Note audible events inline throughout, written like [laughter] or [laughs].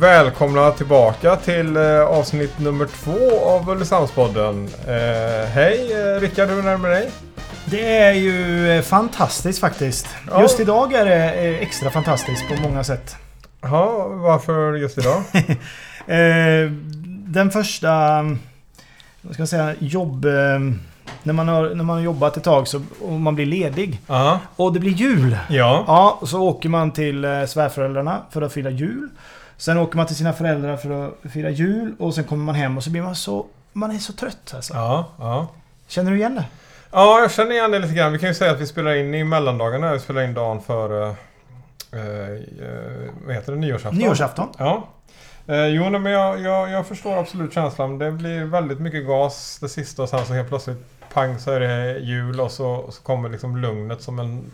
Välkomna tillbaka till eh, avsnitt nummer två av Ulricehamnspodden. Eh, hej eh, Rickard, hur är med dig? Det är ju eh, fantastiskt faktiskt. Ja. Just idag är det eh, extra fantastiskt på många sätt. Ja, varför just idag? [laughs] Eh, Den första, vad ska jag säga, jobb... När man har, när man har jobbat ett tag så, och man blir ledig. Ja. Och det blir jul. Ja. Ja, så åker man till svärföräldrarna för att fira jul. Sen åker man till sina föräldrar för att fira jul. Och sen kommer man hem och så blir man så... Man är så trött alltså. Ja, ja. Känner du igen det? Ja, jag känner igen det lite grann. Vi kan ju säga att vi spelar in i mellandagarna. Vi spelar in dagen före... Eh, eh, vad heter det? Nyårsafton. Nyårsafton. Ja. Eh, jo, men jag, jag, jag förstår absolut känslan. Det blir väldigt mycket gas det sista och sen så helt plötsligt pang så är det jul och så, så kommer liksom lugnet som en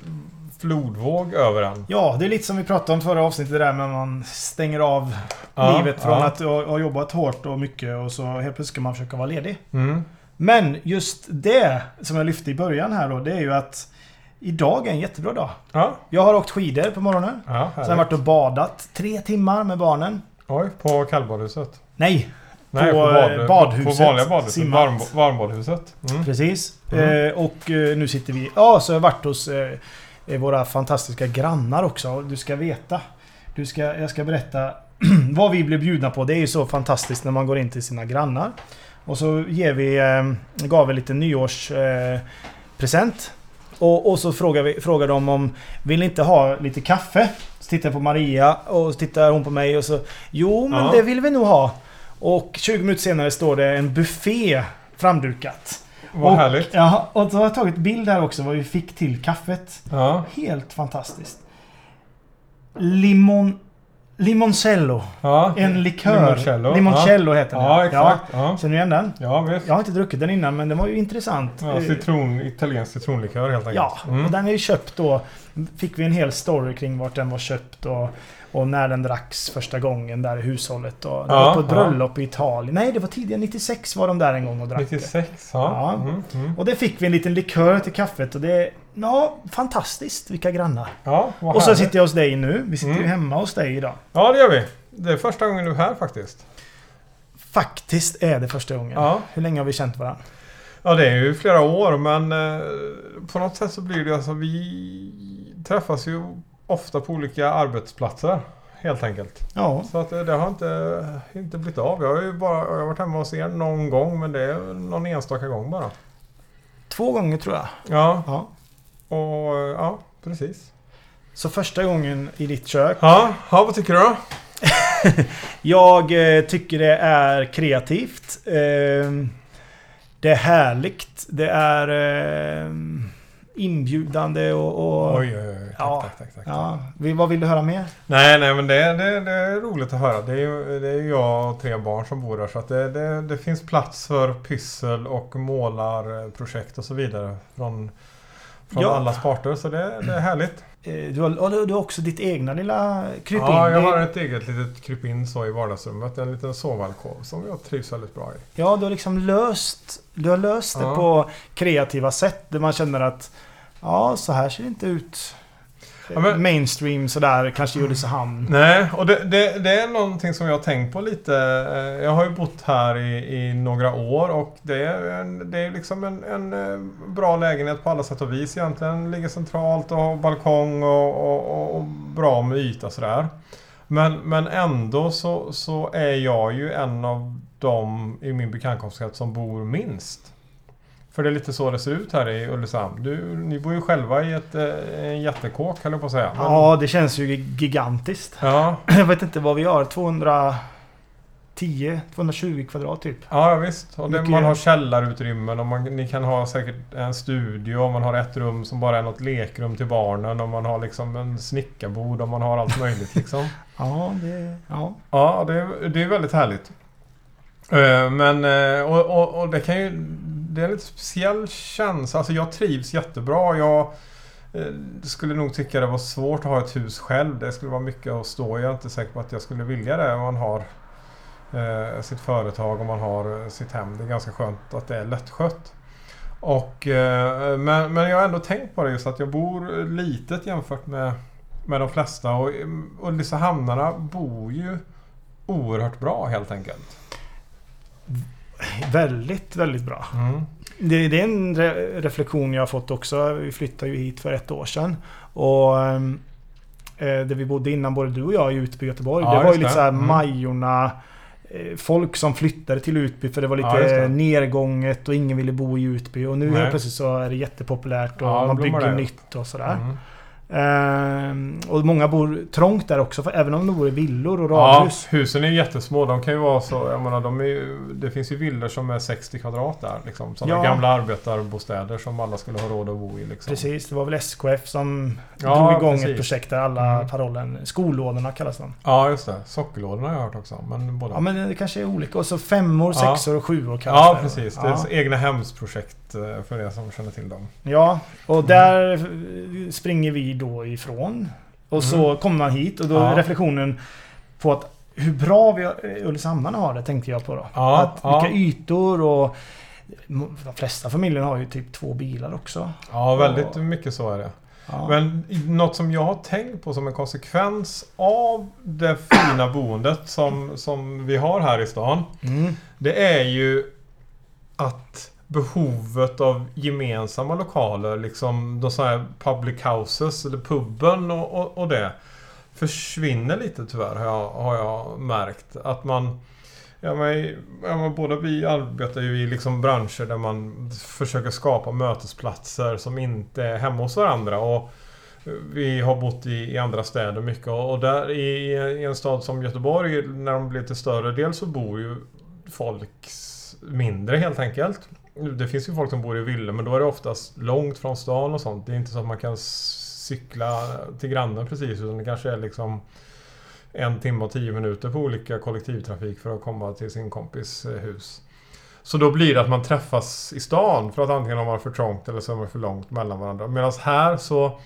flodvåg över en. Ja, det är lite som vi pratade om förra avsnittet där med man stänger av Ja, livet från ja. att ha, jobbat hårt och mycket och så helt plötsligt ska man försöka vara ledig. Mm. Men just det som jag lyfte i början här då, det är ju att idag är en jättebra dag. Ja, Jag har åkt skidor på morgonen. ja Sen har jag varit och badat tre timmar med barnen. Oj, på kallbadhuset? Nej, Nej, På, eh, bad, badhuset. På vanliga badhuset. Varm, varmbadhuset. Mm. precis. Mm. Eh, och eh, nu sitter vi... Ja, så har jag varit hos eh, våra fantastiska grannar också. Du ska veta. Du ska, jag ska berätta [clears throat] vad vi blev bjudna på. Det är ju så fantastiskt när man går in till sina grannar. Och så ger vi, eh, gav vi lite nyårspresent. Eh, och, och så frågar, vi, frågar de om Vill ni inte ha lite kaffe? Så tittar jag på Maria och så tittar hon på mig och så Jo men Ja. det vill vi nog ha. Och 20 minuter senare står det en buffé framdukat. Vad och, härligt. Ja, och så har jag tagit bild här också vad vi fick till kaffet. Ja, Helt fantastiskt. Limon... Limoncello. ja. En likör. Limoncello. Limoncello heter den. Ja, exakt. Ja, Känner du igen den? ja visst. Jag har inte druckit den innan men den var ju intressant. Ja, Eh, citron, italiensk citronlikör helt enkelt. Ja, Mm. och den är ju köpt då. Fick vi en hel story kring vart den var köpt och, och när den dracks första gången där i hushållet. Och det Ja, var på ett ja. bröllop i Italien. Nej, det var tidigare. 96 var de där en gång och drack det. 96, ja. Ja. Mm, mm. Och det fick vi en liten likör till kaffet och det. Ja, fantastiskt. Vilka grannar. Ja, vad Och så sitter jag hos dig nu. Vi sitter Mm. ju hemma hos dig idag. Ja, det gör vi. Det är första gången du är här faktiskt. Faktiskt är det första gången. Ja. Hur länge har vi känt varandra? Ja, det är ju flera år men eh, på något sätt så blir det alltså vi träffas ju ofta på olika arbetsplatser. Helt enkelt. Ja. Så att det, det har inte, inte blivit av. Jag har ju bara jag har varit hemma hos er någon gång men det är någon enstaka gång bara. Två gånger tror jag. Ja, Ja. Och ja, precis. Så första gången i ditt kök. Ja, ja vad tycker du då? [laughs] Jag eh, tycker det är kreativt. Eh, det är härligt. Det är eh, inbjudande och... och Oj, oj, oj. Tack, Ja. tack, tack, tack. Ja, vad vill du höra mer? Nej, nej men det, det, det är roligt att höra. Det är ju det är jag och tre barn som bor där. Så att det, det, det finns plats för pyssel och målarprojekt och så vidare. Från, från Ja. allas parter. Så det, det är härligt. Eh, Du har, du har också ditt egna lilla krypin. Ja, jag Det- har ett eget litet krypin så i vardagsrummet. En liten sovalkov som jag trivs väldigt bra i. Ja, du har liksom löst, du har löst det Ja. på kreativa sätt. Där man känner att ja, så här ser det inte ut. Ja, Mainstream sådär, kanske Ulricehamn. Nej, och det, det, det är någonting som jag har tänkt på lite. Eh, Jag har ju bott här i, i några år och det är, en, det är liksom en, en eh, bra lägenhet på alla sätt och vis egentligen. Ligger centralt och har balkong och, och, och, bra med yta sådär. Men, men ändå så, så är jag ju en av dem i min bekantskapskrets som bor minst. För det är lite så det ser ut här i Ulricehamn. Du, ni bor ju själva i ett, eh, en jättekåk höll jag på att säga. Men- Ja, det känns ju gigantiskt. ja. [clears throat] Jag vet inte vad vi har. 210, 220 kvadrat typ. Ja, visst. Och det, Mycket- man har källarutrymmen och man, ni kan ha säkert en studio och man har ett rum som bara är något lekrum till barnen och man har liksom en snickarbord och man har allt möjligt liksom. [laughs] Ja, det... Ja. Ja, det, det är väldigt härligt. Eh, men, eh, och, och, och det kan ju... Det är en lite speciell känsla. Alltså jag trivs jättebra. Jag eh, skulle nog tycka det var svårt att ha ett hus själv. Det skulle vara mycket att stå i. Jag är inte säker på att jag skulle vilja det om man har sitt företag och man har sitt hem. Det är ganska skönt att det är lättskött. Och, men, men jag har ändå tänkt på det just att jag bor litet jämfört med med de flesta. Och Ulricehamnarna bor ju oerhört bra helt enkelt. Väldigt, väldigt bra. Mm. Det, det är en re reflektion jag har fått också. Vi flyttade ju hit för ett år sedan. Och ehm, eh, där vi bodde innan, både du och jag, i Utby, Göteborg. Ja, det var ju lite såhär Mm. Majorna. eh, Folk som flyttade till Utby för det var Ja, lite det. nergånget och ingen ville bo i Utby. Och nu helt plötsligt så är det jättepopulärt och Ja, man bygger det. nytt och sådär. Mm. Ehm, och många bor trångt där också, för även om det vore villor och Ja, radhus. husen är jättesmå. De kan ju vara så... Jag menar, de ju, det finns ju villor som är 60 kvadrat där. Liksom. Sådana Ja. gamla arbetarbostäder som alla skulle ha råd att bo i. Liksom. Precis, det var väl SKF som Ja, drog igång precis. ett projekt där alla Mm. parollen... Skollådorna kallas de. Ja, just det. Sockerlådorna har jag hört också. Men båda. Ja men det kanske är olika. Och så femmor, Ja. sexor och sjuor kallas Ja, det. precis. Det Ja. är egna hemsprojekt för er som känner till dem. ja, och Mm. där eh, springer vi då ifrån. Och så kommer man hit och då är Mm. Ja. reflektionen på att hur bra vi eh, Ulricehamnarna har det tänkte jag på då. Ja, att ja. vilka ytor och... De flesta familjer har ju typ två bilar också. Ja, väldigt Och- mycket så är det. Ja. Men något som jag har tänkt på som en konsekvens av det fina boendet som, som vi har här i stan. Mm. Det är ju att behovet av gemensamma lokaler, liksom de så här public houses eller puben och, och, och det försvinner lite tyvärr har jag, har jag märkt. Att man Ja men, ja, men båda vi arbetar ju i liksom branscher där man försöker skapa mötesplatser som inte är hemma hos varandra. Och vi har bott i, i andra städer mycket och, och där i, i en stad som Göteborg när de blir lite större, dels så bor ju folk mindre helt enkelt. Det finns ju folk som bor i villor men då är det oftast långt från stan och sånt. Det är inte så att man kan cykla till grannen precis utan det kanske är liksom en timme och tio minuter på olika kollektivtrafik för att komma till sin kompis eh, hus. Så då blir det att man träffas i stan för att antingen har man för trångt eller så är man för långt mellan varandra. Medan här så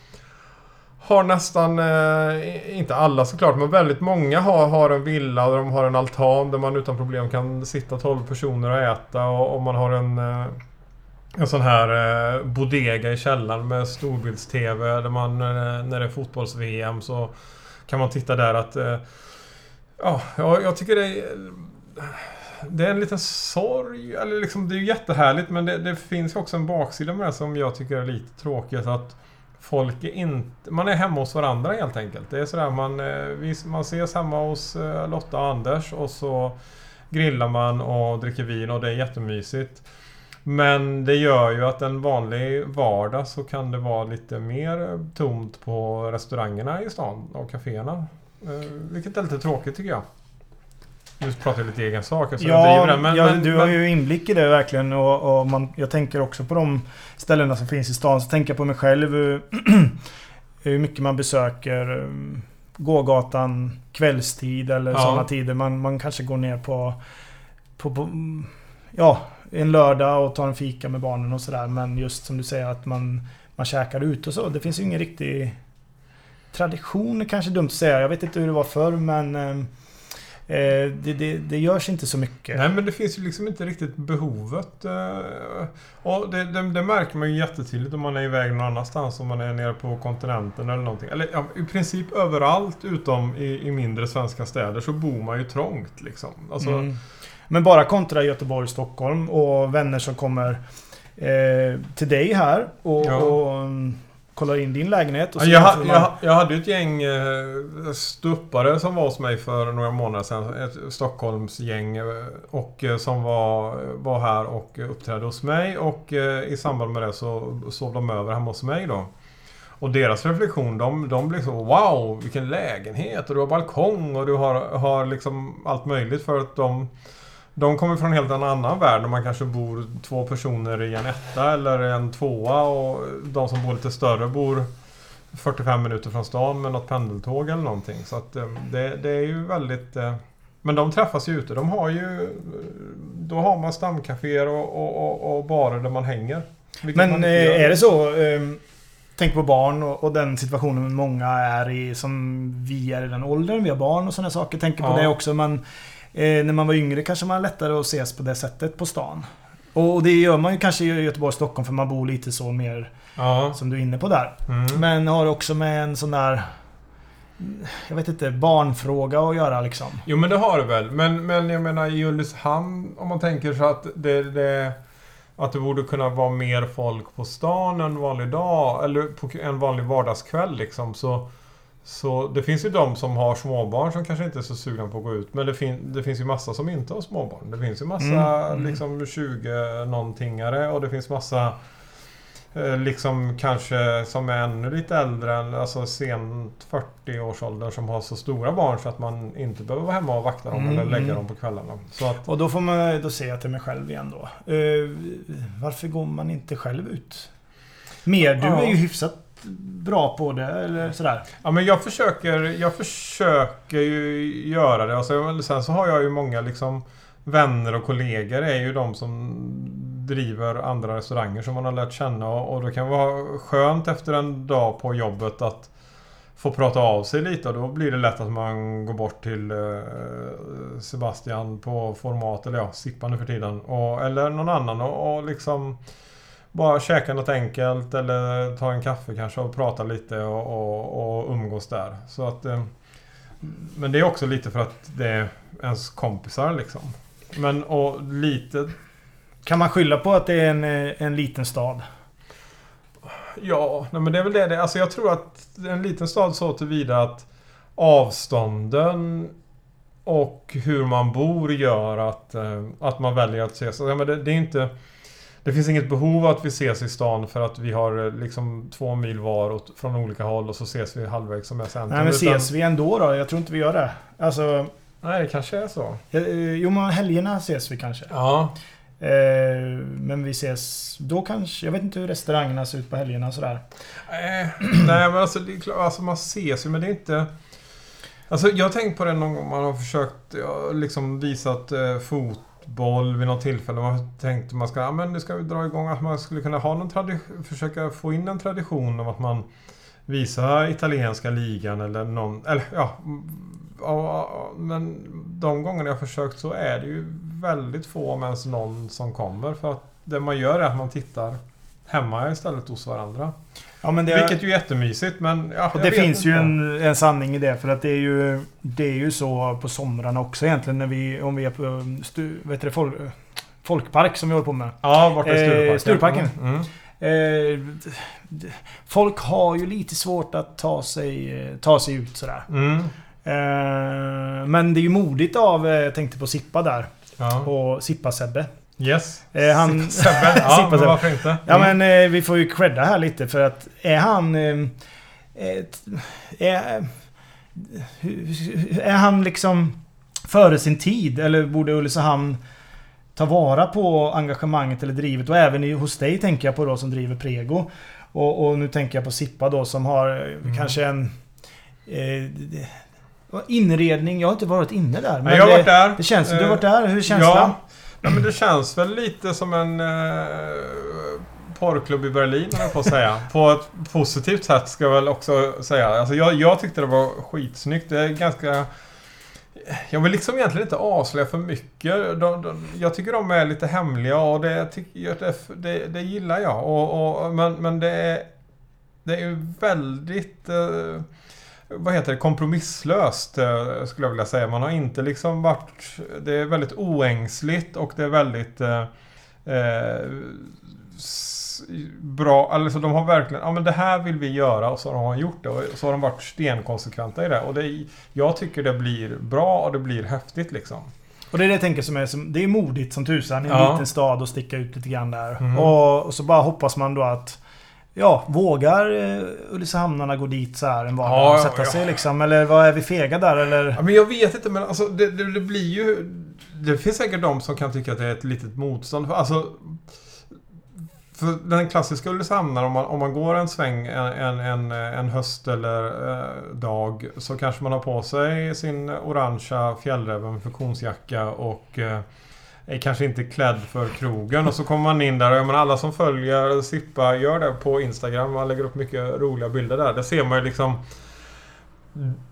har nästan, eh, inte alla såklart, men väldigt många har, har en villa där de har en altan där man utan problem kan sitta 12 personer och äta och, och man har en eh, en sån här eh, bodega i källaren med storbilds-TV där man eh, när det är fotbolls-VM så kan man titta där att eh, Ja, jag, jag tycker det är Det är en liten sorg, eller liksom det är ju jättehärligt men det, det finns också en baksida med det som jag tycker är lite tråkigt att Folk är inte... Man är hemma hos varandra helt enkelt. Det är sådär man... Eh, man ses hemma hos eh, Lotta och Anders och så grillar man och dricker vin och det är jättemysigt. Men det gör ju att en vanlig vardag så kan det vara lite mer tomt på restaurangerna i stan och kaféerna. Eh, vilket är lite tråkigt tycker jag. Nu pratar jag lite egen sak, så jag driver Ja, den, men, ja men, du har men, ju inblick i det verkligen och, och man, jag tänker också på de ställena som finns i stan. Så tänker jag på mig själv hur, [clears throat] hur mycket man besöker um, gågatan kvällstid eller Ja. sådana tider. Man, man kanske går ner på, på, på ja, en lördag och tar en fika med barnen och sådär. Men just som du säger att man, man käkar ut och så. Det finns ju ingen riktig tradition, kanske dumt att säga. Jag vet inte hur det var förr men Eh, det, det, det görs inte så mycket. Nej men det finns ju liksom inte riktigt behovet. eh, Och det, det, det märker man ju jättetydligt om man är iväg någon annanstans. Om man är nere på kontinenten eller någonting. Eller ja, i princip överallt utom i, i mindre svenska städer så bor man ju trångt liksom. Alltså, Mm. Men bara kontra Göteborg, Stockholm och vänner som kommer eh, till dig här och, Ja. och mm, kollar in din lägenhet. Och så jag, man- jag, jag hade ju ett gäng eh, stuppare som var hos mig för några månader sedan. Ett Stockholmsgäng. eh, Och eh, som var, var här och uppträdde hos mig. Och i samband med det så sov de över hemma hos mig då. Och deras reflektion, de, de blir så Wow, vilken lägenhet! Och du har balkong och du har, har liksom allt möjligt för att de de kommer från en helt annan värld där man kanske bor två personer i en etta eller en tvåa och de som bor lite större bor 45 minuter från stan med något pendeltåg eller någonting. Så att eh, det, det är ju väldigt... eh, Men de träffas ju ute. De har ju... eh, Då har man stamcaféer och, och, och, och barer där man hänger. Man Men gör. är det så? Tänk på barn och, och den situationen många är i som vi är i den åldern. Vi har barn och sådana saker. Tänker på Ja. det också. Men när man var yngre kanske man lättare att ses på det sättet på stan. Och det gör man ju kanske i Göteborg och Stockholm för man bor lite så mer Ja. som du är inne på där. Mm. Men har också med en sån där jag vet inte, barnfråga att göra liksom. Jo men det har det väl. Men, men jag menar i Ulricehamn om man tänker så att det, det att det borde kunna vara mer folk på stan en vanlig dag eller på en vanlig vardagskväll liksom. Så, så det finns ju de som har småbarn som kanske inte är så sugna på att gå ut. Men det, fin det finns ju massa som inte har småbarn. Det finns ju massa Mm, mm. liksom 20-någontingare och det finns massa eh, Liksom kanske som är ännu lite äldre alltså sent 40-årsåldern som har så stora barn så att man inte behöver vara hemma och vakta dem Mm, eller lägga mm. dem på kvällarna. Att, Och då får man, då säger jag till mig själv igen då. Eh, varför går man inte själv ut? Mer, du Ja. är ju hyfsat bra på det eller sådär. Ja men jag försöker, jag försöker ju göra det. Alltså, sen så har jag ju många liksom vänner och kollegor är ju de som driver andra restauranger som man har lärt känna och, och då kan det vara skönt efter en dag på jobbet att få prata av sig lite och då blir det lätt att man går bort till eh, Sebastian på Format eller ja, Sippa nu för tiden. Och, eller någon annan och, och liksom bara käka något enkelt eller ta en kaffe kanske och prata lite och, och, och umgås där. Så att, eh, men det är också lite för att det är ens kompisar liksom. Men och lite... Kan man skylla på att det är en, en liten stad? Ja, nej, men det är väl det. det- Alltså jag tror att en liten stad så tillvida att avstånden och hur man bor gör att, eh, att man väljer att ses. Ja, men det, det är inte... Det finns inget behov att vi ses i stan för att vi har eh, liksom två mil var åt, från olika håll och så ses vi halvvägs som är centrum. Nej men utan- ses vi ändå då? Jag tror inte vi gör det. Alltså... Nej, det kanske är så. eh, Jo men helgerna ses vi kanske. Ja. Eh, Men vi ses då kanske. Jag vet inte hur restaurangerna ser ut på helgerna och sådär. Nej men alltså, det är klart, alltså man ses ju men det är inte... Alltså jag har tänkt på det någon gång man har försökt liksom visat eh, fotboll vid något tillfälle. Man tänkte att man ska, ja, men det ska vi dra igång att man skulle kunna ha någon tradition, försöka få in en tradition om att man visar italienska ligan eller någon, eller ja. ja, Men de gångerna jag försökt så är det ju väldigt få om ens någon som kommer. För att det man gör är att man tittar hemma istället hos varandra. Ja men det... Vilket ju är jättemysigt men... Ja, Och det finns ju inte. en, en sanning i det för att det är ju Det är ju så på somrarna också egentligen när vi Om vi är på um, stu, vet du, det, folk, Folkpark som vi håller på med. Ja, borta i Eh, Stureparken. Stureparken. Mm. Mm. Eh, folk har ju lite svårt att ta sig, eh, ta sig ut sådär. Mm. Eh, men det är ju modigt av, jag tänkte på Sippa där. Ja. Och Sippa-Sebbe. Yes. Eh, han- Sebbe. [laughs] Ja, Sippa men varför inte? Ja Mm. men eh, vi får ju credda här lite för att är han... Eh, ett, är, hur- är han liksom före sin tid? Eller borde Ulricehamn ta vara på engagemanget eller drivet? Och även i, hos dig tänker jag på då som driver Prego. Och, och nu tänker jag på Sippa då som har eh, Mm. kanske en... Eh, det- inredning, jag har inte varit inne där. Nej, jag har det, varit där. Det känns, du har Eh, varit där, hur känns det? Ja. Nej, men det känns väl lite som en eh, porrklubb i Berlin, jag på att säga. [laughs] På ett positivt sätt ska jag väl också säga. Alltså, jag, jag tyckte det var skitsnyggt. Det är ganska... Jag vill liksom egentligen inte avslöja för mycket. De, de, jag tycker de är lite hemliga och det, det, det, det gillar jag. Och, och, men, men det är... Det är ju väldigt... Eh, vad heter det? Kompromisslöst eh, skulle jag vilja säga. Man har inte liksom varit... Det är väldigt oängsligt och det är väldigt... Eh, eh, bra, alltså de har verkligen, ja men det här vill vi göra och så har de gjort det och så har de varit stenkonsekventa i det. Och det, jag tycker det blir bra och det blir häftigt liksom. Och det är det jag tänker som är som, Det är modigt som tusan i en Ja. liten stad och sticka ut lite grann där. Mm. Och, och så bara hoppas man då att Ja, vågar eh, Ulricehamnarna gå dit så här en vardag Ja, och sätta ja. sig liksom? Eller vad är vi fega där eller? Ja, men jag vet inte men alltså det, det, det blir ju... Det finns säkert de som kan tycka att det är ett litet motstånd. För, alltså, för den klassiska Ulricehamnaren, om man, om man går en sväng en, en, en, en höst eller eh, dag så kanske man har på sig sin orangea fjällräven funktionsjacka och eh, är kanske inte klädd för krogen och så kommer man in där och jag menar, alla som följer Sippa gör det på Instagram. Man lägger upp mycket roliga bilder där. Där ser man ju liksom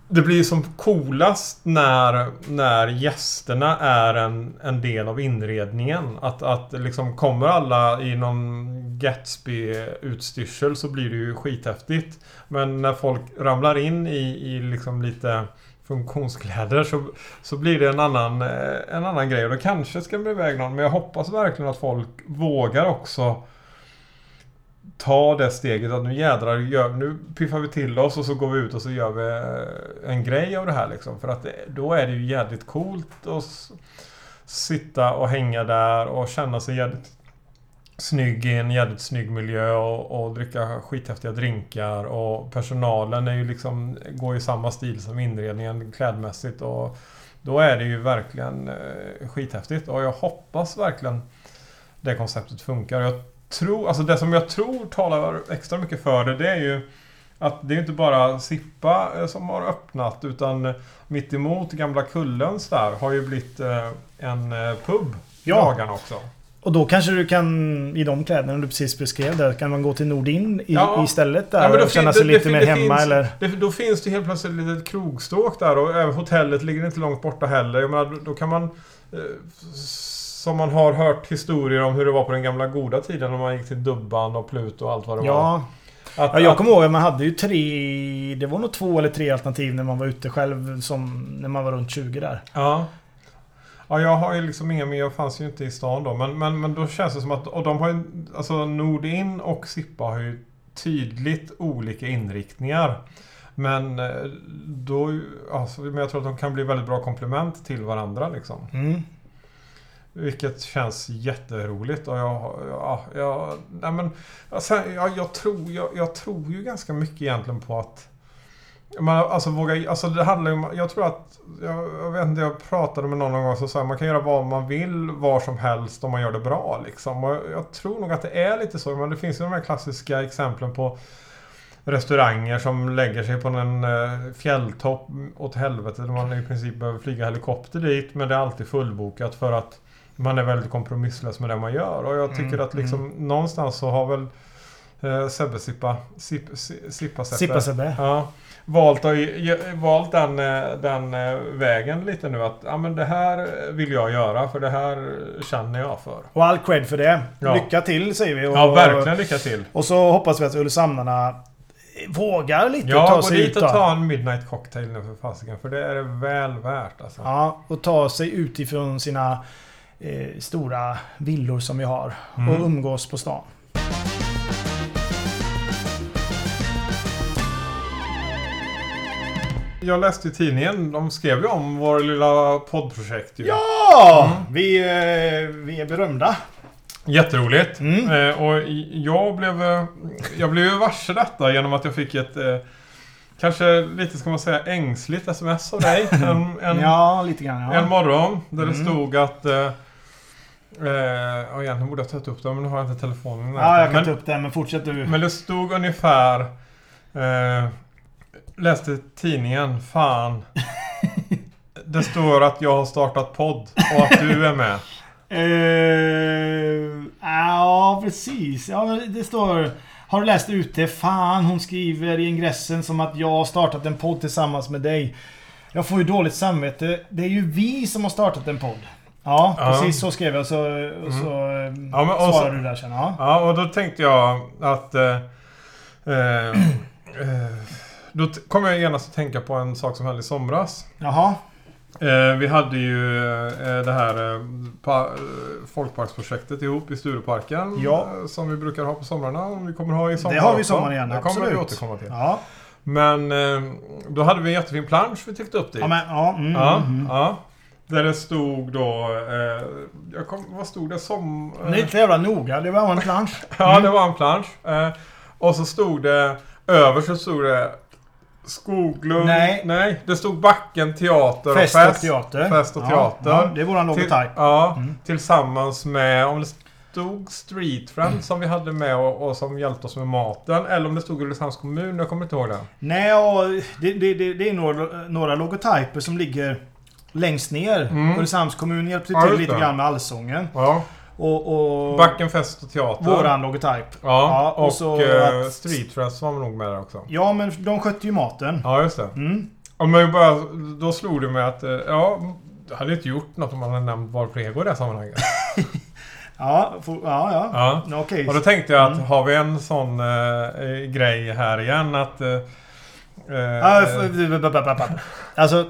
det blir som coolast när, när gästerna är en, en del av inredningen. Att, att liksom kommer alla i någon Gatsby-utstyrsel så blir det ju skithäftigt. Men när folk ramlar in i, i liksom lite funktionskläder så, så blir det en annan, eh, en annan grej. Och det kanske ska bli iväg någon. Men jag hoppas verkligen att folk vågar också ta det steget att nu jädrar, gör, nu piffar vi till oss och så går vi ut och så gör vi eh, en grej av det här liksom. För att det, då är det ju jädrigt coolt att sitta och hänga där och känna sig jädrigt snygg i en jävligt snygg miljö och, och dricka skithäftiga drinkar och personalen är ju liksom, går i samma stil som inredningen klädmässigt och då är det ju verkligen eh, skithäftigt och jag hoppas verkligen det konceptet funkar. Jag tror, alltså det som jag tror talar extra mycket för det, det är ju att det är inte bara Sippa eh, som har öppnat utan mitt emot Gamla Kullens där har ju blivit eh, en pub Ja. dagarna också. Och då kanske du kan, i de kläderna du precis beskrev där, kan man gå till Nordin i, Ja. istället där Ja, och känna sig det- lite det mer det hemma finns- eller? Det, då finns det helt plötsligt ett litet krogstråk där och även hotellet ligger inte långt borta heller. Jag menar, då, kan man... Eh, som man har hört historier om hur det var på den gamla goda tiden när man gick till Dubban och Pluto och allt vad det var. Ja, Att, ja, jag att- kommer ihåg att man hade ju tre... Det var nog två eller tre alternativ när man var ute själv som när man var runt 20 där. Ja. Ja, jag har ju liksom inga mer. Jag fanns ju inte i stan då. Men, men, men då känns det som att... Och de har ju... Alltså Nordin och Sippa har ju tydligt olika inriktningar. Men eh, då... Alltså, men jag tror att de kan bli väldigt bra komplement till varandra liksom. Mm. Vilket känns jätteroligt och jag... Ja, jag, nej men, alltså, jag, jag, tror, jag, jag tror ju ganska mycket egentligen på att... Man, alltså, våga, alltså det handlar ju om... Jag tror att... Jag, jag vet inte, jag pratade med någon någon gång som sa man kan göra vad man vill var som helst om man gör det bra liksom. Och jag, tror nog att det är lite så. Men det finns ju de här klassiska exemplen på restauranger som lägger sig på en eh, fjälltopp åt helvete där man i princip behöver flyga helikopter dit men det är alltid fullbokat för att man är väldigt kompromisslös med det man gör. Och jag tycker Mm, att liksom någonstans så har väl eh, Sebbe Sippa, Sip, Si- Sippa Seppe, Sippa Sebbe. Ja, valt, att, valt den, eh, den eh, vägen lite nu att ja, men det här vill jag göra för det här känner jag för. Och all cred för det. Ja. Lycka till säger vi. Och, Ja, verkligen lycka till. Och så hoppas vi att Ulricehamnarna vågar lite Ja, ta gå sig dit ut och då. ta en midnight cocktail nu för fasiken. För det är det väl värt alltså. Ja, och ta sig utifrån sina eh, stora villor som vi har. Mm. Och umgås på stan. Jag läste i tidningen, de skrev ju om vår lilla poddprojekt ju. Ja! Mm. Vi, eh, vi är berömda. Jätteroligt. Mm. Eh, och jag blev, eh, jag blev ju varse detta genom att jag fick ett Kanske lite ska man säga ängsligt sms av dig. [laughs] En, en, ja, lite grann. Ja. en morgon där det Mm. stod att... Eh, ja, egentligen borde jag tagit upp det men nu har jag inte telefonen ja, jag kan men, ta upp det, men fortsätt du. men det stod ungefär... läste tidningen. Fan. [laughs] Det står att jag har startat podd och att du är med. [laughs] Eh, ja, precis. Ja, det står... Har du läst ute? Fan, hon skriver i ingressen som att jag har startat en podd tillsammans med dig. Jag får ju dåligt samvete. Det är ju vi som har startat en podd. Ja, Ja. precis så skrev jag. Och så, och så Mm. Ja, men och så- svarade du där sen. Ja. Ja, och då tänkte jag att... Eh, eh, [clears throat] eh, då t- kom jag genast att tänka på en sak som hände i somras. Jaha. Eh, vi hade ju eh, det här eh, eh, folkparksprojektet ihop i Stureparken. Ja. Eh, som vi brukar ha på somrarna. Och vi kommer ha i sommar Det har vi i sommar igen, Det kommer vi absolut. återkomma till. Ja. Men eh, då hade vi en jättefin plansch vi tyckte upp dit. Ja, men, ja, mm, ja, mm. ja. Där det stod då... Eh, jag kom, vad stod det? Som... Men Det är inte jävla noga. Det var en plansch. [laughs] Ja, Mm. det var en plansch. Eh, och så stod det... Över så stod det... Skoglund... Nej. Nej, det stod Backen Teater Fest och och Fest. teater. Fest och Ja, teater. Ja, det är våran logotyp. ja, Mm. tillsammans med... Om det stod Street Friends som vi hade med och, och som hjälpte oss med maten. Eller om det stod Ulricehamns kommun. Jag kommer inte ihåg det. Nej, och det, det, det, det är några, några logotyper som ligger längst ner. Mm. Ulricehamns kommun hjälpte till lite grann med allsången. Ja. Och, och Backen Fest och Teater. våran logotyp. Ja, Ja, och och, så eh, att- Street Friends var nog med där också. Ja, men de skötte ju maten. Ja, just det. Mm. Jag bara, då slog det mig att, eh, ja, jag hade inte gjort något om man hade nämnt Var Prego i det här sammanhanget. Ja, for, ja, ja. Ja. ja. Okej. Och då tänkte jag att Mm. har vi en sån eh, grej här igen att... Eh, Ja, eh, b- Alltså...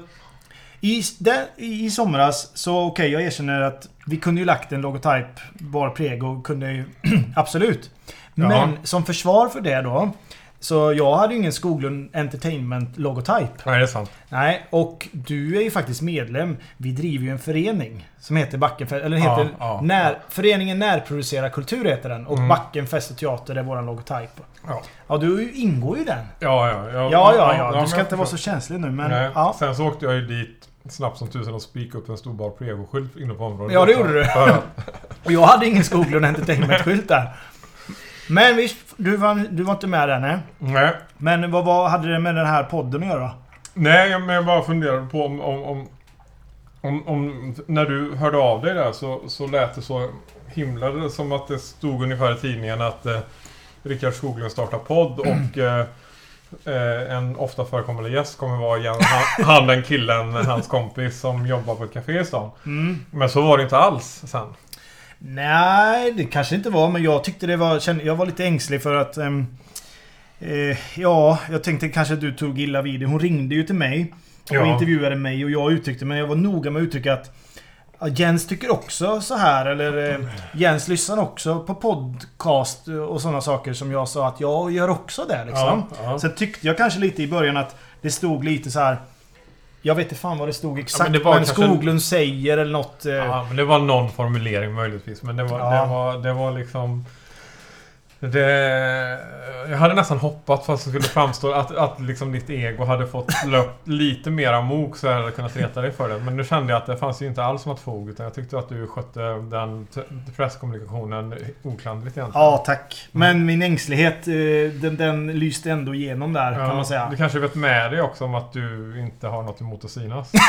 I, där, I somras, så okej, jag erkänner att vi kunde ju lagt en logotyp, Bar Prego, kunde ju... [clears throat] absolut. Ja. Men som försvar för det då. Så jag hade ju ingen Skoglund Entertainment logotyp. Nej, det är sant. Nej, och du är ju faktiskt medlem. Vi driver ju en förening som heter Backenfest... Eller Ja, heter... ja, när, Föreningen Närproducerad Kultur heter den. Och Mm. Backenfest och Teater är våran logotyp. Ja. Ja, du ingår ju i den. Ja, ja. Ja, ja, ja. Du men ska inte vara så känslig nu, men... Nej. Ja. Sen så åkte jag ju dit snabbt som tusen och spikade upp en stor bar Prego-skylt inne på området. Ja, det gjorde du. Och jag hade ingen Skoglund Entertainment-skylt där. Men visst, du var, du var inte med där, nej. Nej. Men vad, vad hade det med den här podden att göra? Nej, men jag bara funderade på om, om, om, om, om när du hörde av dig där så, så lät det så himla som att det stod ungefär i tidningen att eh, Rickard Skoglund startar podd och [clears throat] eh, eh, en ofta förekommande gäst kommer vara Jan, han, han den killen, hans kompis som jobbar på ett café i stan. Mm. Men så var det inte alls sen. Nej, det kanske inte var, men jag tyckte det var... Jag var lite ängslig för att... ehm, eh, ja, jag tänkte kanske att du tog illa vid det. Hon ringde ju till mig och Ja. intervjuade mig och jag uttryckte men jag var noga med att uttrycka att ja, Jens tycker också så här eller eh, Jens lyssnar också på podcast och sådana saker som jag sa att jag gör också det liksom. Ja, ja. Sen tyckte jag kanske lite i början att det stod lite så här. Jag vet inte fan vad det stod exakt. men men det kanske- Skoglund säger eller något. eh, Ja, men det var någon formulering möjligtvis. Men det var, Ja. det var, det var liksom... Det, jag hade nästan hoppat för att det skulle framstå att, att liksom ditt ego hade fått löpt lite mer amok så jag hade kunnat reta dig för det. Men nu kände jag att det fanns ju inte alls något fog. Utan jag tyckte att du skötte den presskommunikationen oklanderligt egentligen. Ja, tack. Men min ängslighet, eh, den, den lyste ändå igenom där Ja, kan man säga. Du kanske vet med dig också om att du inte har något emot att synas. [laughs]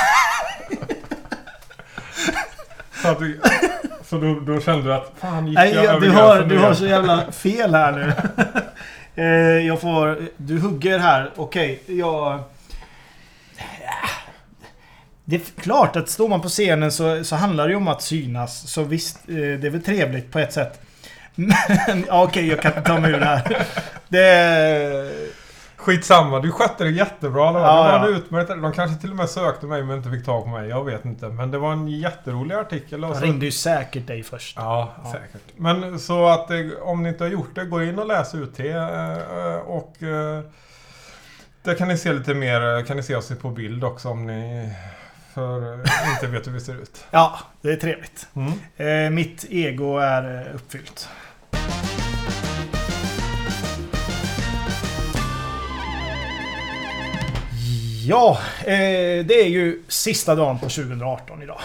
så att du, så då, då kände du att fan gick Nej, jag jag, du, har, du har så jävla fel här nu. [laughs] Eh, jag får... Du hugger här. Okej, jag... Det är klart att står man på scenen så, så handlar det ju om att synas. Så visst, eh, det är väl trevligt på ett sätt. [laughs] Men ja, okej, jag kan inte ta mig ur det här. Det... Skitsamma, du skötte det jättebra. Det var, Ja, det var utmärkt, de kanske till och med sökte mig men inte fick tag på mig. Jag vet inte. Men det var en jätterolig artikel. och Jag så- ringde ju säkert dig först. Ja, Ja. säkert. Men så att det, om ni inte har gjort det, gå in och läs UT. eh, Och eh, där kan ni se lite mer, kan ni se oss på bild också om ni för eh, inte vet hur vi ser ut. Ja, det är trevligt. Mm. Eh, mitt ego är eh, uppfyllt. Ja, eh, det är ju sista dagen på 2018 idag.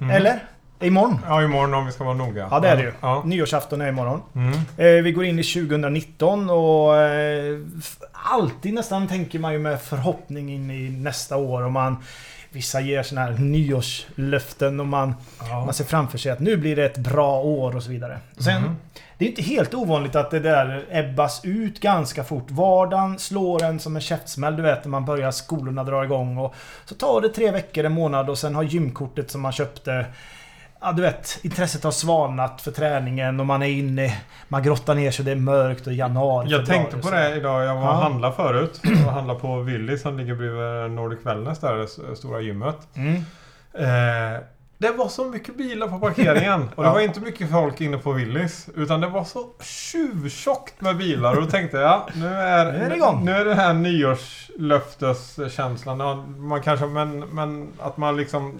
Mm. Eller? Imorgon? Ja, imorgon om vi ska vara noga. Ja, det är det ju. Ja. Nyårsafton är imorgon. Mm. Eh, vi går in i 2019 och eh, alltid nästan tänker man ju med förhoppning in i nästa år och man Vissa ger såna här nyårslöften och man, Ja. man ser framför sig att nu blir det ett bra år och så vidare. Sen, Mhm. Det är inte helt ovanligt att det där ebbas ut ganska fort. Vardagen slår en som en käftsmäll, du vet när man börjar skolorna dra igång och så tar det tre veckor, en månad och sen har gymkortet som man köpte Ja du vet, intresset har svalnat för träningen och man är inne Man grottar ner sig, det är mörkt och januari Jag tänkte på det idag. Jag var och Ja. handlade förut. Och handlade på Willys som ligger bredvid Nordic Wellness där, det stora gymmet. Mm. Eh, det var så mycket bilar på parkeringen. [laughs] Och det var inte mycket folk inne på Willys. Utan det var så tjuvtjockt med bilar. Och då tänkte jag, nu är, Nu är det igång. Nu är det här nyårslöfteskänslan. Man kanske, men, men att man liksom...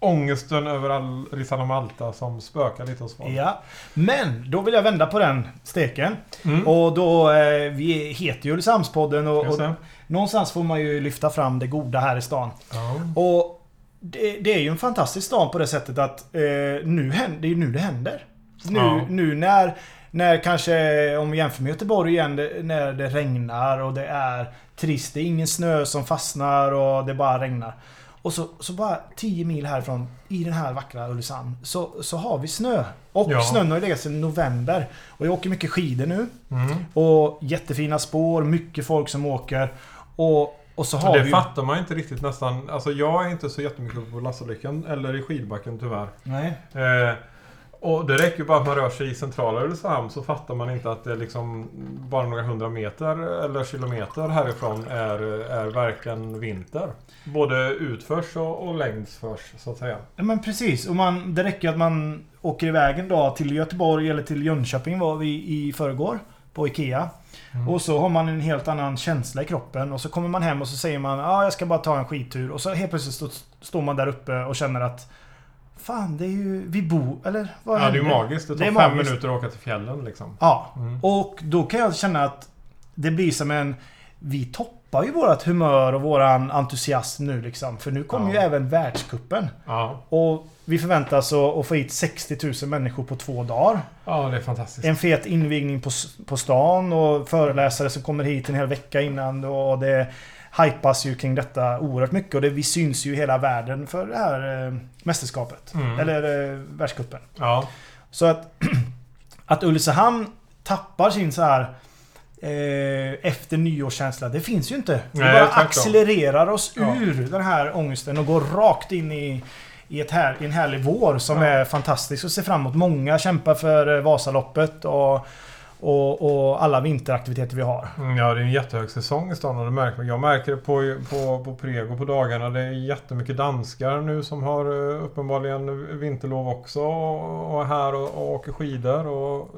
Ångesten över all Rissan och Malta som spökar lite hos folk. Ja. Men, då vill jag vända på den steken. Mm. Och då, eh, vi heter ju Ulricehamnspodden och, och någonstans får man ju lyfta fram det goda här i stan. Ja. Och det, det är ju en fantastisk stan på det sättet att eh, nu händer, det är ju nu det händer. Nu, Ja. nu när, när kanske, om vi jämför med Göteborg igen, det, när det regnar och det är trist. Det är ingen snö som fastnar och det bara regnar. Och så, så bara 10 mil härifrån, i den här vackra Ulricehamn, så, så har vi snö. Och Ja. snön har ju legat sedan november. Och jag åker mycket skidor nu. Mm. Och jättefina spår, mycket folk som åker. Och, och så har det vi fattar man inte riktigt nästan. Alltså jag är inte så jättemycket på Lassalyckan eller i skidbacken tyvärr. Nej. Eh, Och det räcker ju bara att man rör sig i centrala Ulricehamn så fattar man inte att det liksom bara några hundra meter eller kilometer härifrån är, är verkligen vinter. Både utförs och, och längdsförs så att säga. Ja men precis. Och man, det räcker att man åker iväg en dag till Göteborg eller till Jönköping var vi i förrgår. På IKEA. Mm. Och så har man en helt annan känsla i kroppen. Och så kommer man hem och så säger man ja ah, jag ska bara ta en skidtur. Och så helt plötsligt stå, står man där uppe och känner att Fan det är ju... Vi bor... Eller vad Ja, det är ju magiskt. Det tar Det fem magiskt. minuter att åka till fjällen liksom. Ja. Mm. Och då kan jag känna att det blir som en... Vi toppar ju vårat humör och våran entusiasm nu liksom. För nu kommer Ja. ju även världskuppen. Ja. Och vi förväntas att få hit 60 000 människor på två dagar. ja, det är fantastiskt. En fet invigning på, på stan och föreläsare som kommer hit en hel vecka innan. Och det hypas ju kring detta oerhört mycket. Och det, vi syns ju i hela världen för det här eh, mästerskapet. Mm. Eller eh, världscupen. Ja. Så att, [clears throat] att Ulricehamn tappar sin så här eh, efter nyårskänsla. Det finns ju inte. Vi bara tvärtom. accelererar oss Ja. ur den här ångesten och går rakt in i, i, ett här, i en härlig vår som Ja. är fantastisk och ser fram emot. Många kämpar för eh, Vasaloppet och, och, och alla vinteraktiviteter vi har. Mm, Ja, det är en jättehög säsong i stan och det märker. Jag märker det på, på, på Prego på dagarna. Det är jättemycket danskar nu som har eh, uppenbarligen vinterlov också och är här och, och åker skidor. Och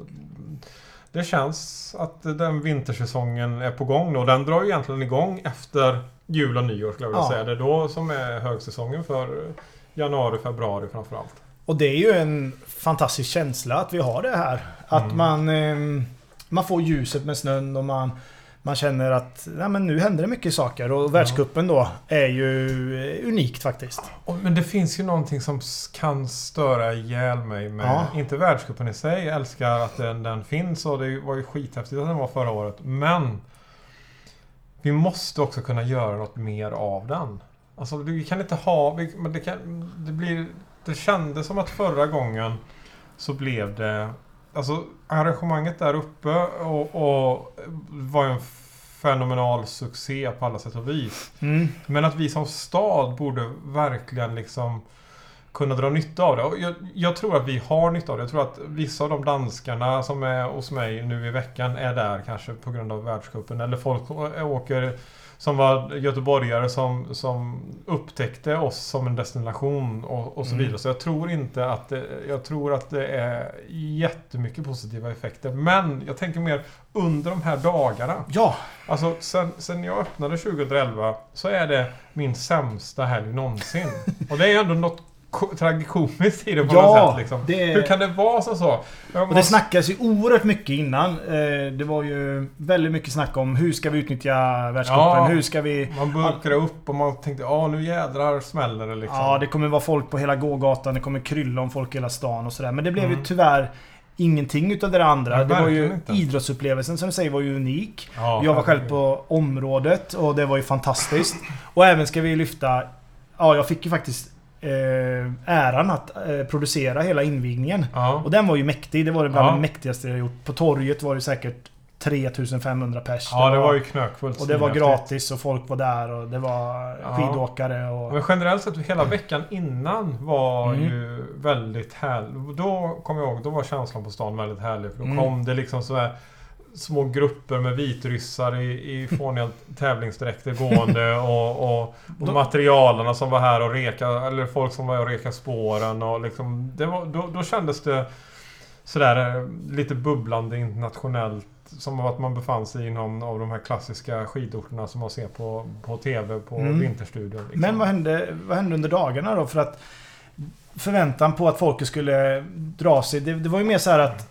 det känns att den vintersäsongen är på gång och den drar ju egentligen igång efter jul och nyår skulle jag vilja Ja. säga. Det är då som är högsäsongen för januari, februari framförallt. Och det är ju en fantastisk känsla att vi har det här. Att Mm. man, eh, man får ljuset med snön och man, man känner att nej, men nu händer det mycket saker. Och världscupen då är ju eh, unikt faktiskt. Men det finns ju någonting som kan störa ihjäl mig med... Ja. Inte världscupen i sig. Jag älskar att den, den finns och det var ju skithäftigt att den var förra året. Men... Vi måste också kunna göra något mer av den. Alltså vi kan inte ha... Vi, men det, kan, det, blir, det kändes som att förra gången så blev det... Alltså arrangemanget där uppe och, och var ju en fenomenal succé på alla sätt och vis. Mm. Men att vi som stad borde verkligen liksom kunna dra nytta av det. Och jag, jag tror att vi har nytta av det. Jag tror att vissa av de danskarna som är hos mig nu i veckan är där kanske på grund av världscupen. Eller folk åker som var göteborgare som, som upptäckte oss som en destination och, och så Mm. vidare. Så jag tror inte att det, jag tror att det är jättemycket positiva effekter. Men jag tänker mer under de här dagarna. Ja, Alltså sen, sen jag öppnade 2011 så är det min sämsta helg någonsin. [laughs] Och det är ändå något tragikomiskt i det på Ja, något sätt. Liksom. det Hur kan det vara så? så? Jag och det måste- snackas ju oerhört mycket innan. Eh, Det var ju väldigt mycket snack om hur ska vi utnyttja världscupen? Ja. Hur ska vi... Man bulkade upp och man tänkte ja nu jädrar smäller det liksom. Ja, det kommer vara folk på hela gågatan. Det kommer krylla om folk i hela stan och sådär. Men det blev ju Mm. tyvärr ingenting utav det andra. Nej, det var ju inte. idrottsupplevelsen som du säger var ju unik. Ja, Jag var själv på området och det var ju fantastiskt. Och även ska vi lyfta... Ja, jag fick ju faktiskt eh, äran att eh, producera hela invigningen. Ja. Och den var ju mäktig. Det var bland Ja. det mäktigaste jag gjort. På torget var det säkert 3500 pers. ja, det var ju knökfullt. Och det var gratis och folk var där och det var Ja. skidåkare och... Men generellt sett hela veckan innan var Mm. ju väldigt härlig. Då kommer jag ihåg, då var känslan på stan väldigt härlig. För då Mm. kom det liksom så här små grupper med vitryssar i, i fåniga tävlingsdräkter gående och, och, och materialarna som var här och reka, eller folk som var och reka spåren och liksom, det var, då, då kändes det sådär eh, lite bubblande internationellt. Som att man befann sig i någon av de här klassiska skidorterna som man ser på, på TV på Mm. Vinterstudion. Liksom. Men vad hände, vad hände under dagarna då? För att förväntan på att folket skulle dra sig. Det, det var ju mer så här att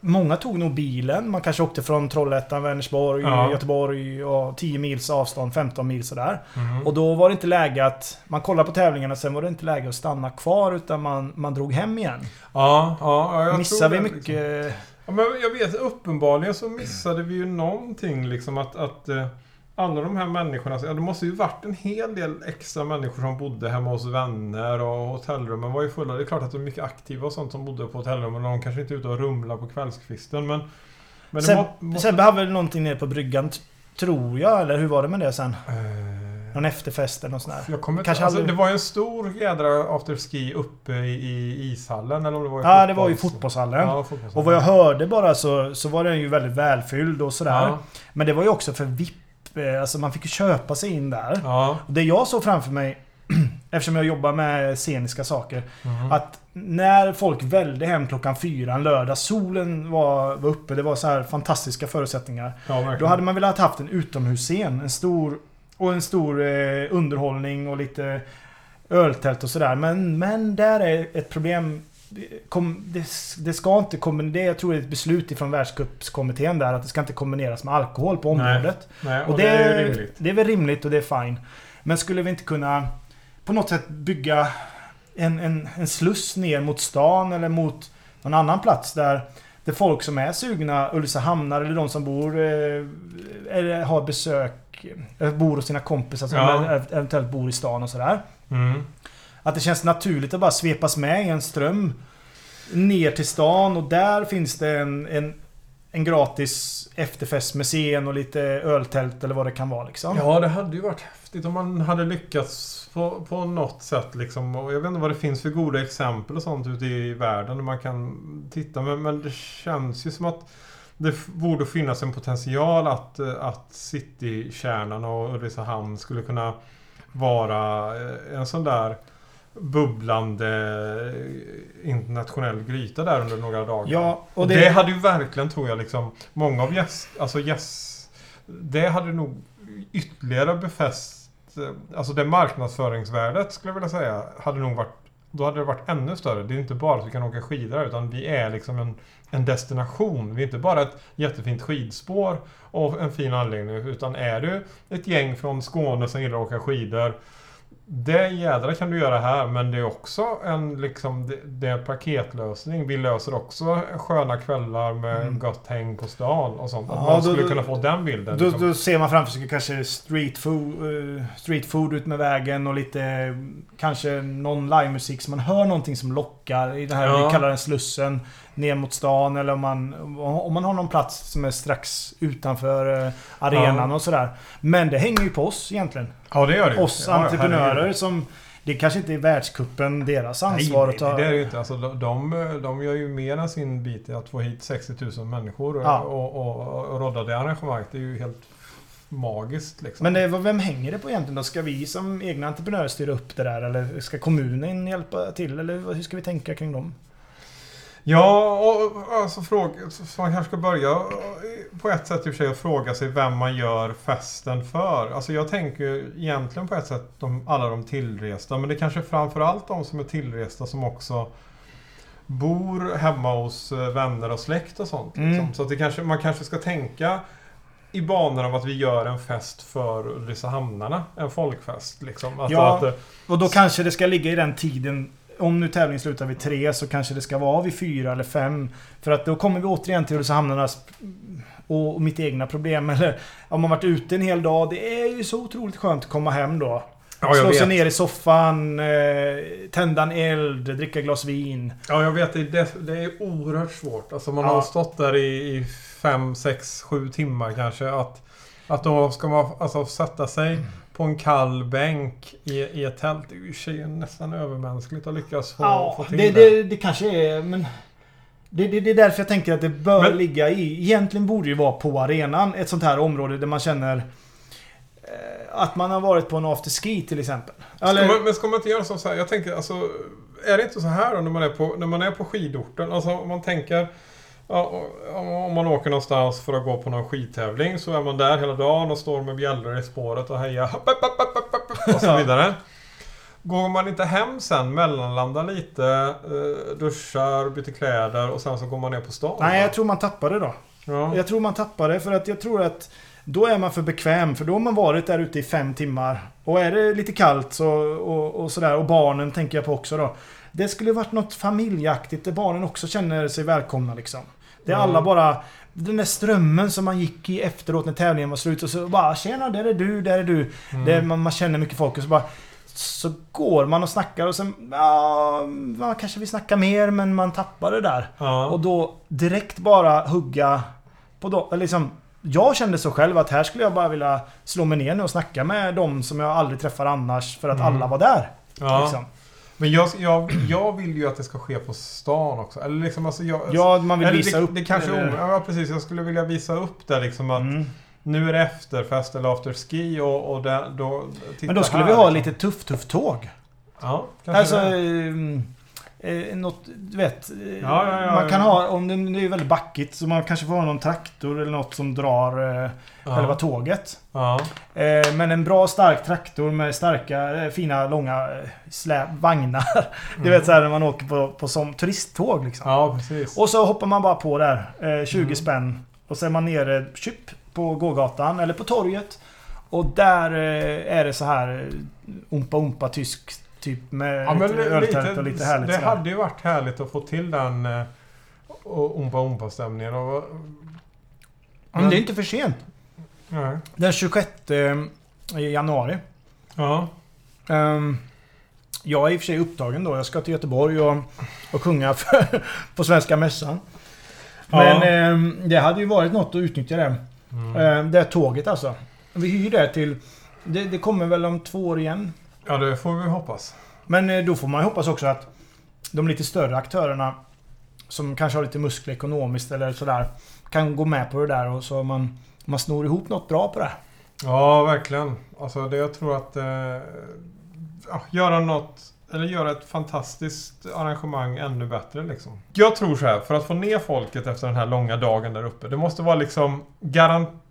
Många tog nog bilen. Man kanske åkte från Trollhättan, Vänersborg, Ja. Göteborg och 10 mils avstånd, 15 mil sådär. Mhm. Och då var det inte läge att... Man kollade på tävlingarna, sen var det inte läge att stanna kvar utan man, man drog hem igen. Ja, ja, ja jag Missade vi mycket... Liksom. Ja, men jag vet, uppenbarligen så missade vi ju någonting liksom att, att eh, alla de här människorna, ja, det måste ju varit en hel del extra människor som bodde hemma hos vänner och hotellrummen var ju fulla. Det är klart att det är mycket aktiva och sånt som bodde på hotellrummen och de kanske inte är ute och rumlar på kvällskvisten men... men Sen, må, måste, sen behöver väl någonting nere på bryggan, tror jag. Eller hur var det med det sen? Eh, Någon efterfest eller något sånt där. Jag kommer Kanske alltså, aldrig- Det var ju en stor jädra afterski uppe i, i ishallen eller om det var i Ja, det var ju fotbolls- fotbollshallen. Ja, fotbollshallen. Och vad jag hörde bara så, så var den ju väldigt välfylld och sådär. Ja, Men det var ju också för VIP. Eh, Alltså man fick ju köpa sig in där. ja. Och det jag såg framför mig, [clears throat] eftersom jag jobbar med sceniska saker. Mhm. Att när folk välde hem klockan fyra en lördag, solen var, var uppe, det var så här fantastiska förutsättningar. ja. Då hade man velat haft en utomhusscen. En stor... Och en stor eh, underhållning och lite öltält och sådär. Men, men där är ett problem. Kom, det, det ska inte kombinera... Jag tror det är ett beslut ifrån världscupskommittén där att det ska inte kombineras med alkohol på Nej. området. Nej, och, Och det, det, är rimligt. det är väl rimligt och det är fine. Men skulle vi inte kunna på något sätt bygga en, en, en sluss ner mot stan eller mot någon annan plats där det folk som är sugna, Ulricehamnar eller de som bor eh, eller har besök, eh, bor hos sina kompisar som Ja. eventuellt bor i stan och sådär. Mm. Att det känns naturligt att bara svepas med i en ström ner till stan och där finns det en, en, en gratis efterfest med scen och lite öltält eller vad det kan vara liksom. Ja, det hade ju varit häftigt om man hade lyckats på, på något sätt. Liksom. Och jag vet inte vad det finns för goda exempel och sånt ute i världen där man kan titta. Men, men det känns ju som att det borde finnas en potential att, att Citykärnan och Ulricehamn skulle kunna vara eh, en sån där bubblande eh, internationell gryta där under några dagar. Ja, Och det... det... hade ju verkligen, tror jag, liksom många av gäst, alltså gäst, det hade nog ytterligare befäst, eh, alltså det marknadsföringsvärdet skulle jag vilja säga, hade nog varit, då hade det varit ännu större. Det är inte bara att vi kan åka skidor utan vi är liksom en, en destination. Vi är inte bara ett jättefint skidspår och en fin anläggning, utan är du ett gäng från Skåne som gillar att åka skidor det jädra kan du göra här men det är också en liksom det, är en paketlösning. Vi löser också sköna kvällar med Mm. gott häng på stan och sånt. Att Ja, man då- skulle då- kunna få den bilden. Då, liksom. då ser man framför sig kanske street food, eh, street food ut med vägen och lite... Kanske någon livemusik så man hör någonting som lockar. I det här Ja. vi kallar den Slussen. Ner mot stan eller om man... Om man har någon plats som är strax utanför eh, arenan Ja. och sådär. Men det hänger ju på oss egentligen. ja det gör det. Oss ja, entreprenörer som... Det kanske inte är världskuppen deras Nej, ansvar nej, att ta... det är det inte. Alltså, de, de, de gör ju mer än sin bit i att få hit 60 000 människor Ja. och, och, och rodda det arrangemanget. Det är ju helt magiskt liksom. Men det, vem hänger det på egentligen då? Ska vi som egna entreprenörer styra upp det där? Eller ska kommunen hjälpa till? Eller hur ska vi tänka kring dem? Ja, och alltså fråga, så man kanske ska börja på ett sätt i och för sig att fråga sig vem man gör festen för. Alltså jag tänker ju egentligen på ett sätt de, alla de tillresta, men det är kanske framförallt de som är tillresta som också bor hemma hos eh, vänner och släkt och sånt. Mm. Liksom. Så att det kanske, man kanske ska tänka i banor av att vi gör en fest för Ulricehamnarna. En folkfest liksom. Alltså Ja. att, eh, Och då kanske det ska ligga i den tiden om nu tävlingen slutar vid tre så kanske det ska vara vid fyra eller fem. För att då kommer vi återigen till Ulricehamnarnas och och mitt egna problem. [laughs] Eller om man varit ute en hel dag. Det är ju så otroligt skönt att komma hem då. ja, jag Slå sig ner i soffan, eh, tända en eld, dricka glas vin. Ja, jag vet. Det är, def- det är oerhört svårt. Alltså man Ja. har stått där i, i fem, sex, sju timmar kanske. Att, att då ska man alltså sätta sig på en kall bänk i, i ett tält. Det är ju sig nästan övermänskligt att lyckas få, Ja, få till det, det. det, det kanske är... Men det, det, det är därför jag tänker att det bör Men- ligga i... Egentligen borde det ju vara på arenan. Ett sånt här område där man känner... eh, Att man har varit på en afterski till exempel. Ska Eller, man, men ska man inte göra så så här? Jag tänker alltså... Är det inte så här då när man är på, när man är på skidorten? Alltså om man tänker... Ja, om man åker någonstans för att gå på någon skidtävling så är man där hela dagen och står med bjällror i spåret och hejar hopp, hopp, hopp, och så vidare. Går man inte hem sen, mellanlandar lite, eh, duschar, byter kläder och sen så går man ner på stan? nej, jag tror man tappar det då. ja. Jag tror man tappar det för att jag tror att då är man för bekväm för då har man varit där ute i fem timmar. Och är det lite kallt så, och, och sådär och barnen tänker jag på också då. Det skulle varit något familjeaktigt där barnen också känner sig välkomna liksom. Det är Mm. alla bara... Den där strömmen som man gick i efteråt när tävlingen var slut och så bara Tjena, där är du, där är du. Mm. Det, man, man känner mycket folk och så bara... Så går man och snackar och sen... Ja, man kanske vill snacka mer men man tappar det där. ja. Och då direkt bara hugga på då, liksom jag kände så själv att här skulle jag bara vilja slå mig ner nu och snacka med de som jag aldrig träffar annars för att Mm. alla var där. Ja. Liksom. Men jag, jag, jag vill ju att det ska ske på stan också. Eller liksom, alltså jag, Ja, man vill visa det, upp... Det kanske eller- Ja, precis. Jag skulle vilja visa upp det liksom att Mm. nu är det efterfest eller afterski och, och det, då... Men då skulle här, vi ha liksom. lite tuff-tuff-tåg. Ja, kanske Alltså... det. Eh, något, du vet. eh, Ja, ja, ja, man kan ha, om det, det är väldigt backigt, så man kanske får ha någon traktor eller något som drar eh, själva tåget. Eh, men en bra stark traktor med starka, eh, fina, långa eh, släp, vagnar. [laughs] Du vet såhär när man åker på, på som turisttåg liksom. Och så hoppar man bara på där. Eh, 20 Mm. spänn. Och så är man nere tjup, på gågatan eller på torget. Och där är det så här eh, umpa umpa tysk typ med Ja, men lite lite, öltält och lite härligt det sådär. hade ju varit härligt att få till den eh, och Ompa Ompa-stämningen. Och, Men det är inte för sent. nej. Den 26 januari. Ja. Ehm, jag är i och för sig upptagen då. Jag ska till Göteborg och, och sjunga för, [laughs] på Svenska Mässan. Ja. Men ehm, det hade ju varit något att utnyttja det. Mm. Ehm, det tåget alltså. Vi hyr det till... Det, det kommer väl om två år igen ja, det får vi hoppas. Men eh, då får man ju hoppas också att de lite större aktörerna som kanske har lite muskler ekonomiskt eller sådär kan gå med på det där och så man, man snor ihop något bra på det. Ja, verkligen. Alltså det jag tror att... Eh, ja, göra något... Eller göra ett fantastiskt arrangemang ännu bättre liksom. Jag tror så här, för att få ner folket efter den här långa dagen där uppe. Det måste vara liksom garanterat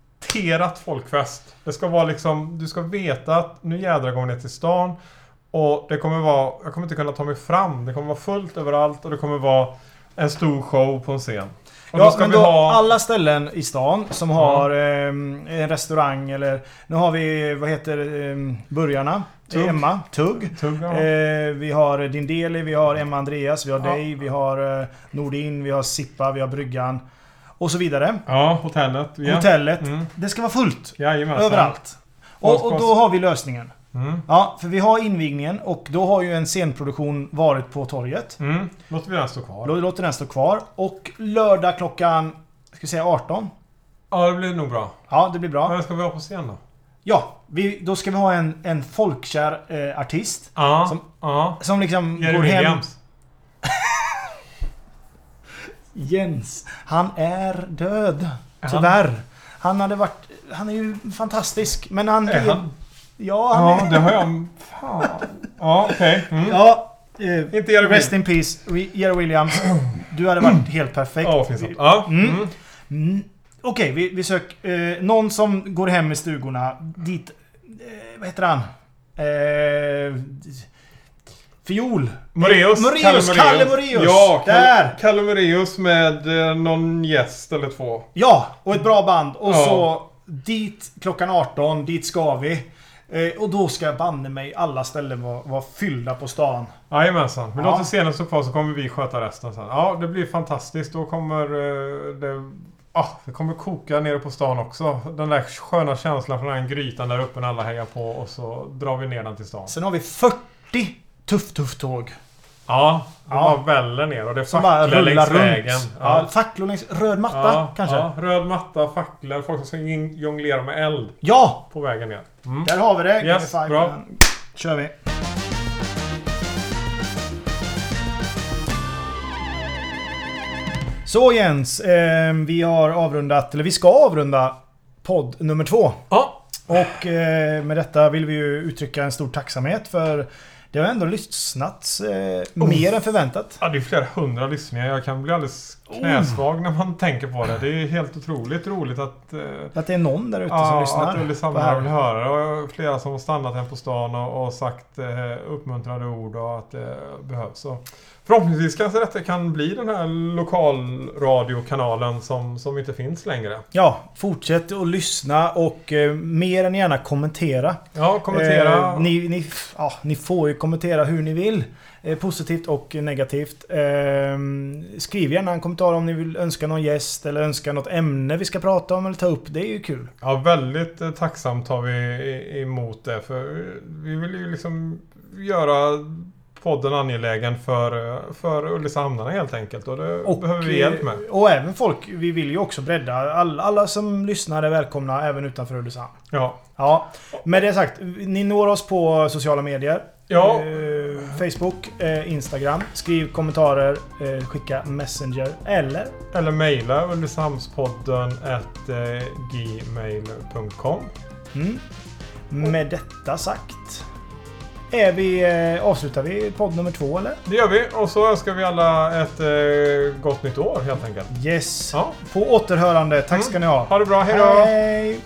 folkfest. Det ska vara liksom... Du ska veta att nu jädrar går vi ner till stan. Och det kommer vara... Jag kommer inte kunna ta mig fram. Det kommer vara fullt överallt och det kommer vara en stor show på en scen. Och Ja, ska men då ha... alla ställen i stan som har ehm, en restaurang eller... Nu har vi, vad heter um, burgarna? Tugg. Emma. Tugg. Tugg, ja. Eh, vi har Din Deli, vi har Emma Andreas, vi har Ja. dig, vi har eh, Nordin, vi har Sippa, vi har Bryggan. Och så vidare. Ja, hotellet. Ja. Hotellet. Mm. Det ska vara fullt. Jajamensan. Överallt. Och, och då har vi lösningen. Mm. Ja, för vi har invigningen och då har ju en scenproduktion varit på torget. Mm. Låter vi den stå kvar. Låter den stå kvar. Och lördag klockan... Ska vi säga 18? Ja, det blir nog bra. Ja, det blir bra. Vem ska vi ha på scen då? Ja, vi, då ska vi ha en, en folkkär eh, artist. Ja. Som- ja. Som liksom Jerry går hem... Williams. Jens. Han är död. Är Tyvärr. Han hade varit... Han är ju fantastisk. Men han... Är han? Ja, han Ja, är... det har jag... Fan. Ja, okej. Mm. Ja. Eh, Inte Jerry rest in peace. Jerry Williams. Du hade varit helt perfekt. Ja, finns. Ja. Mm. Mm. Mm. Okej, vi, vi söker... Eh, någon som går hem i stugorna. Dit... Eh, vad heter han? Eh, fiol. Moreus. Moreus, Kalle Moreus. Ja, Kalle, Där. Kalle Moreus med eh, någon gäst eller två. Ja, och ett bra band. Och Ja. så dit klockan 18, dit ska vi. Eh, och då ska banne mig alla ställen vara, vara fyllda på stan. Jajamensan. Vi Ja. låter scenen stå kvar så kommer vi sköta resten sen. Ja, det blir fantastiskt. Då kommer eh, det... Ah, det kommer koka nere på stan också. Den där sköna känslan från den grytan där uppe när alla hejar på och så drar vi ner den till stan. Sen har vi 40 tuff-tuff-tåg. Ja, de Ja. bara väller ner och det är Som facklor längs runt. vägen. Ja. facklor längs... Röd matta Ja, kanske? Ja, Ja. röd matta, facklor, folk som ska in- jonglera med eld på vägen ner. Mm. Där har vi det. Yes, five. bra. kör vi. Så Jens, eh, vi har avrundat, eller vi ska avrunda podd nummer två. Ja, Och eh, med detta vill vi ju uttrycka en stor tacksamhet för det har ändå lyssnats eh, mer än förväntat. Ja, det är flera hundra lyssningar. Jag kan bli alldeles knäsvag när man tänker på det. Det är helt otroligt roligt att... eh, Att det är någon där ute som Ja, lyssnar. att Sandberg här. vill höra det. Och flera som har stannat här på stan och, och sagt eh, uppmuntrande ord och att det behövs. Så förhoppningsvis kanske detta kan bli den här lokalradiokanalen som, som inte finns längre. Ja, fortsätt att lyssna och eh, mer än gärna kommentera. Ja, kommentera. Eh, ni, ni, ja, ni får ju kommentera hur ni vill. Eh, positivt och negativt. Eh, skriv gärna en kommentar om ni vill önska någon gäst eller önska något ämne vi ska prata om eller ta upp. Det är ju kul. Ja, väldigt eh, tacksamt tar vi emot det. För vi vill ju liksom göra podden angelägen för, för Ulricehamnarna helt enkelt. Och det Och, behöver vi hjälp med. eh, Och även folk, vi vill ju också bredda. All, alla som lyssnar är välkomna även utanför Ulricehamn. Ja. Ja, med det sagt. Ni når oss på sociala medier. Ja. Eh, Facebook, eh, Instagram. Skriv kommentarer, eh, skicka Messenger eller Eller mejla ulricehamnspodden at eh, gmail.com. Mm. Med detta sagt är vi, eh, avslutar vi podd nummer två eller? Det gör vi och så önskar vi alla ett eh, gott nytt år helt enkelt. Yes. Ja. På återhörande. Tack ska ni ha. Ha det bra, hejdå! Hej!